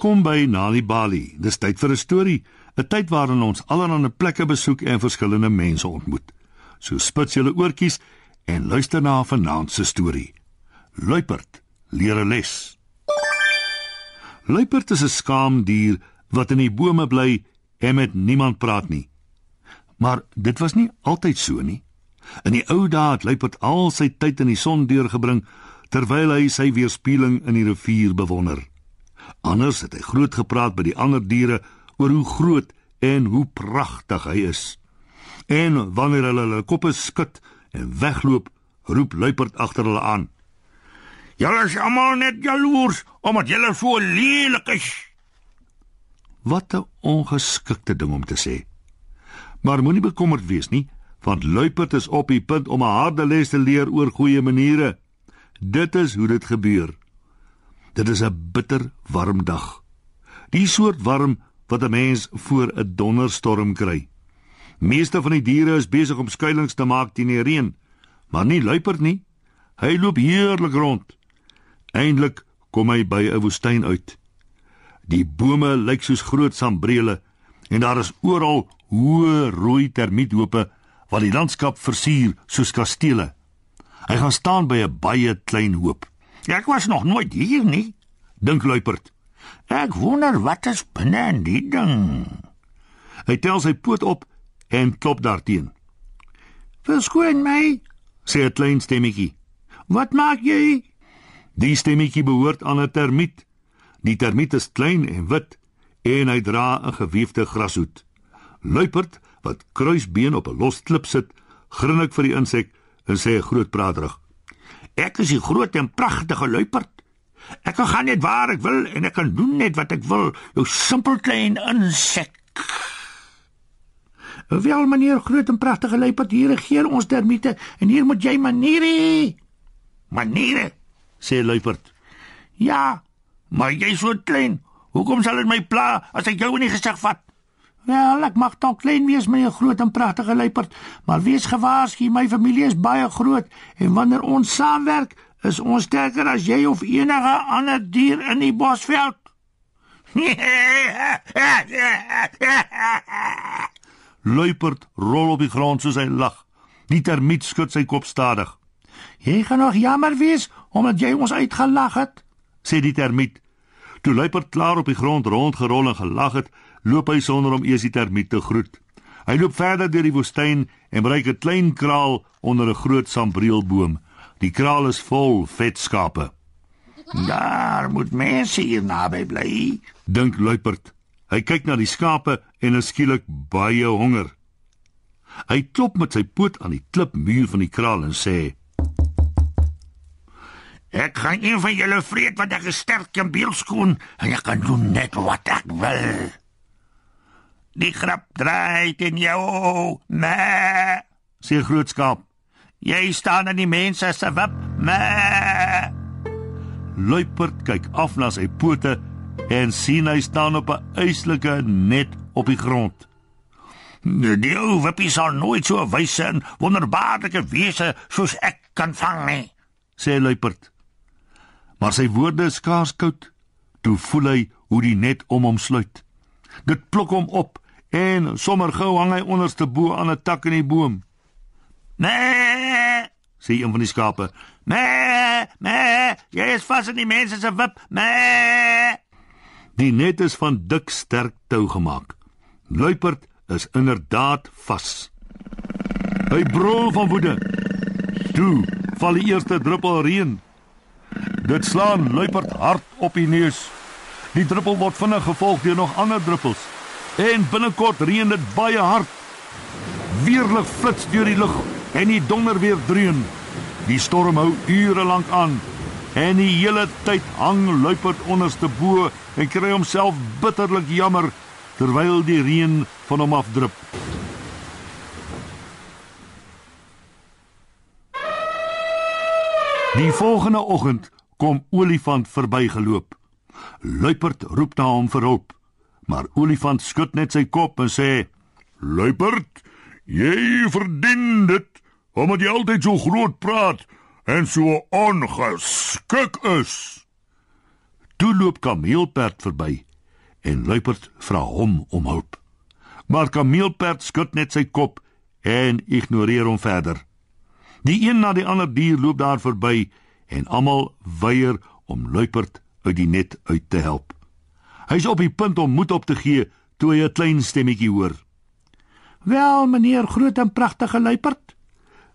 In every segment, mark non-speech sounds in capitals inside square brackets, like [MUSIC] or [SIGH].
Welkom by Nali Bali. Dis tyd vir 'n storie, 'n tyd waarin ons allerlei plekke besoek en verskillende mense ontmoet. So spits julle oortjies en luister na vanaand se storie. Luiperd leer 'n les. Luiperd is 'n skaam dier wat in die bome bly en met niemand praat nie. Maar dit was nie altyd so nie. In die ou dae het Luiperd al sy tyd in die son deurgebring terwyl hy sy weerspieëling in die rivier bewonder. Anders het hy groot gepraat by die ander diere oor hoe groot en hoe pragtig hy is. En wanneer hulle hulle koppe skud en wegloop, roep luiperd agter hulle aan. Julle is almal net jaloers omdat julle so lelik is. Wat 'n ongeskikte ding om te sê. Maar moenie bekommerd wees nie, want luiperd is op die punt om 'n harde les te leer oor goeie maniere. Dit is hoe dit gebeur. Dit is 'n bitter warm dag. Die soort warm wat 'n mens voor 'n donderstorm kry. Meeste van die diere is besig om skuilings te maak teen die reën, maar nie luiperd nie. Hy loop heerlik rond. Eindelik kom hy by 'n woestyn uit. Die bome lyk soos groot sambrele en daar is oral hoë rooi termiethope wat die landskap versier soos kastele. Hy gaan staan by 'n baie klein hoop. Ek was nog nooit hier nie, dink luiperd. Ek wonder wat is binne in die ding. Hy tel sy poot op en klop daarteen. "Verskoon my," sê 'n klein stemmetjie. "Wat maak jy?" Die stemmetjie behoort aan 'n termiet. Die termiet is klein en wit en hy dra 'n geweefde grashoed. Luiperd wat kruisbeen op 'n los klip sit, grinnik vir die insek en sê groot praatrig. Ek is die groot en pragtige luiperd. Ek kan gaan net waar ek wil en ek kan doen net wat ek wil, jou simpel klein insek. Wel meneer groot en pragtige luiperd, hier regeer ons termiete en hier moet jy maniere. Maniere, sê luiperd. Ja, maar jy so klein. Hoekom sal dit my pla as ek jou in die gesig vat? Wel, ek mag dalk klein wees met 'n groot en pragtige luiperd, maar wees gewaarsku, my familie is baie groot en wanneer ons saamwerk, is ons sterker as jy of enige ander dier in die bosveld. [LAUGHS] luiperd rol op die grond soos hy lag. Die termiet skud sy kop stadig. Jy gaan nog jammer wees omdat jy ons uitgelag het, sê die termiet. Toe luiperd klaar op die grond rondgerol en gelag het, loop hy sonder om eers die termiet te groet. Hy loop verder deur die woestyn en bereik 'n klein kraal onder 'n groot sambrielboom. Die kraal is vol vet skape. Daar moet mense hier naby bly, dink luiperd. Hy kyk na die skape en is skielik baie honger. Hy klop met sy poot aan die klipmuur van die kraal en sê: Ek gaan een van julle vreet wat ek gesterk en beelskoon en ek kan doen net wat ek wil. Die grap draai teen jou. Nee, sê groot skaap. Jy staan aan die mense se wip. Nee. Luiperd kyk af na sy pote en sien hy staan op 'n eislike net op die grond. Die ou wippie sal nooit so wyse en wonderbaarlike wese soos ek kan vang nie, sê Luiperd. Maar sy woorde is skaars koud. Toe voel hy hoe die net om hom sluit. Dit pluk hom op en sommer gou hang hy onderste bo aan 'n tak in die boom. Nee, sê een van die skape. Nee, nee, jy is vas in die mense se wip. Nee. Die net is van dik sterk tou gemaak. Luiperd is inderdaad vas. Hy brul van woede. Toe val die eerste druppel reën. Dit slaan luiperd hard op die neus. Die druppel word vinnig gevolg deur nog ander druppels. En binnekort reën dit baie hard. Weerlig flits deur die lug en die donder weer dreun. Die storm hou ure lank aan. En die hele tyd hang luiperd onderste bo en kry homself bitterlik jammer terwyl die reën van hom afdrup. Die volgende oggend kom olifant verbygeloop. Luiperd roep na hom vir hulp, maar olifant skud net sy kop en sê: "Luiperd, jy verdien dit omdat jy altyd so groot praat en so ongeskik is." Toe loop Kameelperd verby en Luiperd vra hom om hulp. Maar Kameelperd skud net sy kop en ignoreer hom verder. Die een na die ander dier loop daar verby en almal weier om Luiperd uit die net uit te help. Hy's op die punt om moed op te gee toe hy 'n klein stemmetjie hoor. "Wel, meneer groot en pragtige luiperd,"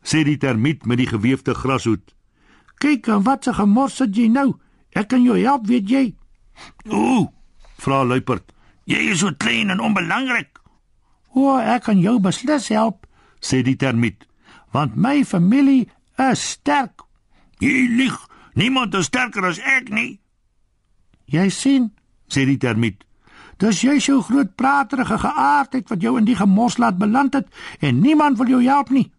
sê die termiet met die gewefte grashoed. "Kyk, wat 'n gemors het jy nou. Ek kan jou help, weet jy?" "Ooh," vra luiperd. "Jy is so klein en onbelangrik." "O, ek kan jou beslis help," sê die termiet, "want my familie is sterk." "Jy lieg. Niemand is sterker as ek nie." "Jy sien," sê die termiet. Dis jy so groot praterige geaardheid wat jou in die gemors laat beland het en niemand wil jou help nie.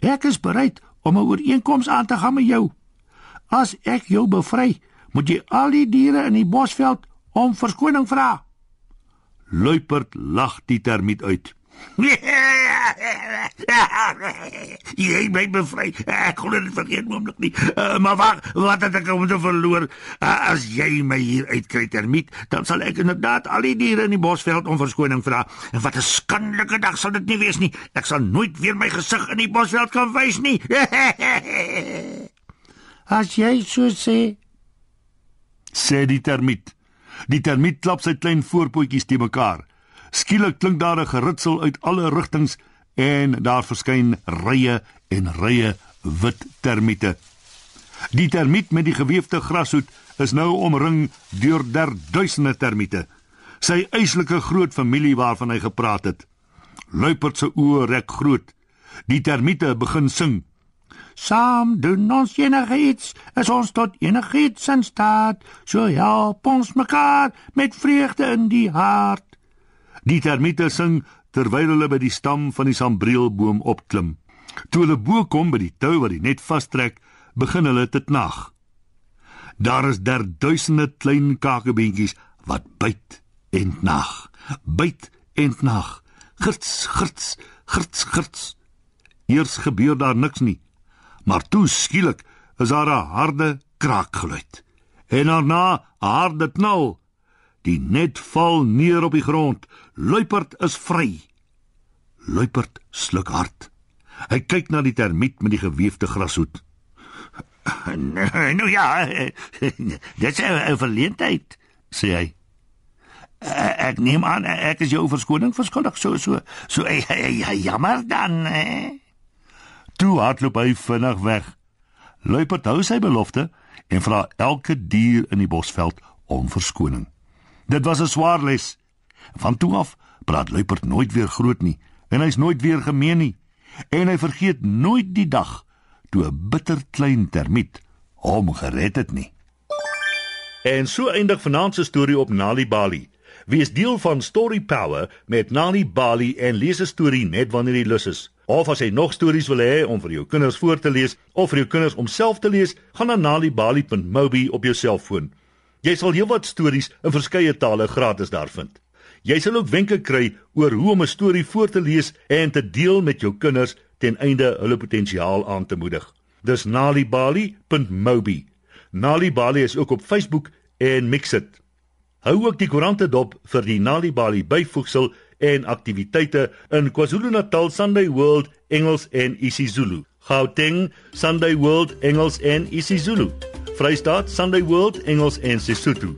Ek is bereid om 'n ooreenkoms aan te gaan met jou. As ek jou bevry, moet jy al die diere in die bosveld om verskoning vra. Luiperd lag die termiet uit. [LAUGHS] [LAUGHS] jy bly bevry. Ek glo dit vergeet moontlik nie. Uh, maar wag, wat het ek om te verloor? Uh, as jy my hier uitkry termiet, dan sal ek inderdaad al die diere in die bosveld om verskoning vra. En wat 'n skandelike dag sal dit nie wees nie. Ek sal nooit weer my gesig in die bosveld kan wys nie. [LAUGHS] as jy so sê, sê die termiet. Die termiet klap sy klein voorpootjies te mekaar. Skielik klink daar 'n geritsel uit alle rigtings en daar verskyn rye en rye wit termiete. Die termiet met die gewefte grashoed is nou omring deur derduisende termiete. Sy eislike groot familie waarvan hy gepraat het. Luiperd se oë rek groot. Die termiete begin sing. Saam doen ons enigiets, is ons tot enigiets in staat. So help ons mekaar met vreugde in die hart. Die termiete sing terwyl hulle by die stam van die sambreelboom opklim. Toe hulle bo kom by die tou wat die net vastrek, begin hulle te knag. Daar is daar duisende klein kakebeentjies wat byt en knag, byt en knag. Grits, grits, grits, grits. Eers gebeur daar niks nie, maar toe skielik is daar 'n harde kraakgeluid. En daarna 'n harde knal Die net val neer op die grond. Luiperd is vry. Luiperd sluk hard. Hy kyk na die termiet met die gewefte grashoed. Nou ja, dit is 'n verleentheid, sê hy. Ek neem aan ek is jou verskoning verskuldig so so so ja, jammer dan. Eh? Toe hardloop hy vinnig weg. Luiperd hou sy belofte en vra elke dier in die bosveld om verskoning. Dit was 'n swaar les. Van toe af praat luiperd nooit weer groot nie en hy's nooit weer gemeen nie en hy vergeet nooit die dag toe 'n bitter klein termiet hom gered het nie. En so eindig vanaand se storie op Nali Bali. Wie is deel van Story Power met Nali Bali en lees 'n storie net wanneer jy lus is. Of as jy nog stories wil hê om vir jou kinders voor te lees of vir jou kinders om self te lees, gaan na nalibali.mobi op jou selfoon. Jy sal heelwat stories in verskeie tale gratis daar vind. Jy sal ook wenke kry oor hoe om 'n storie voor te lees en te deel met jou kinders ten einde hulle potensiaal aan te moedig. Dis nalibali.mobi. Nalibali is ook op Facebook en Mixit. Hou ook die koerante dop vir die Nalibali byvoegsel en aktiwiteite in KwaZulu-Natal Sunday World Engels en isiZulu. Gauteng Sunday World Engels en isiZulu. Vrystaat Sunday World Engels en Sesotho.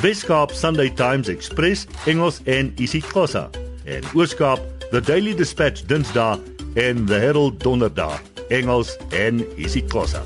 Weskaap Sunday Times Express Engels en isiXhosa. En Ooskaap The Daily Dispatch Dinsdae en The Herald Donderdag Engels en isiXhosa.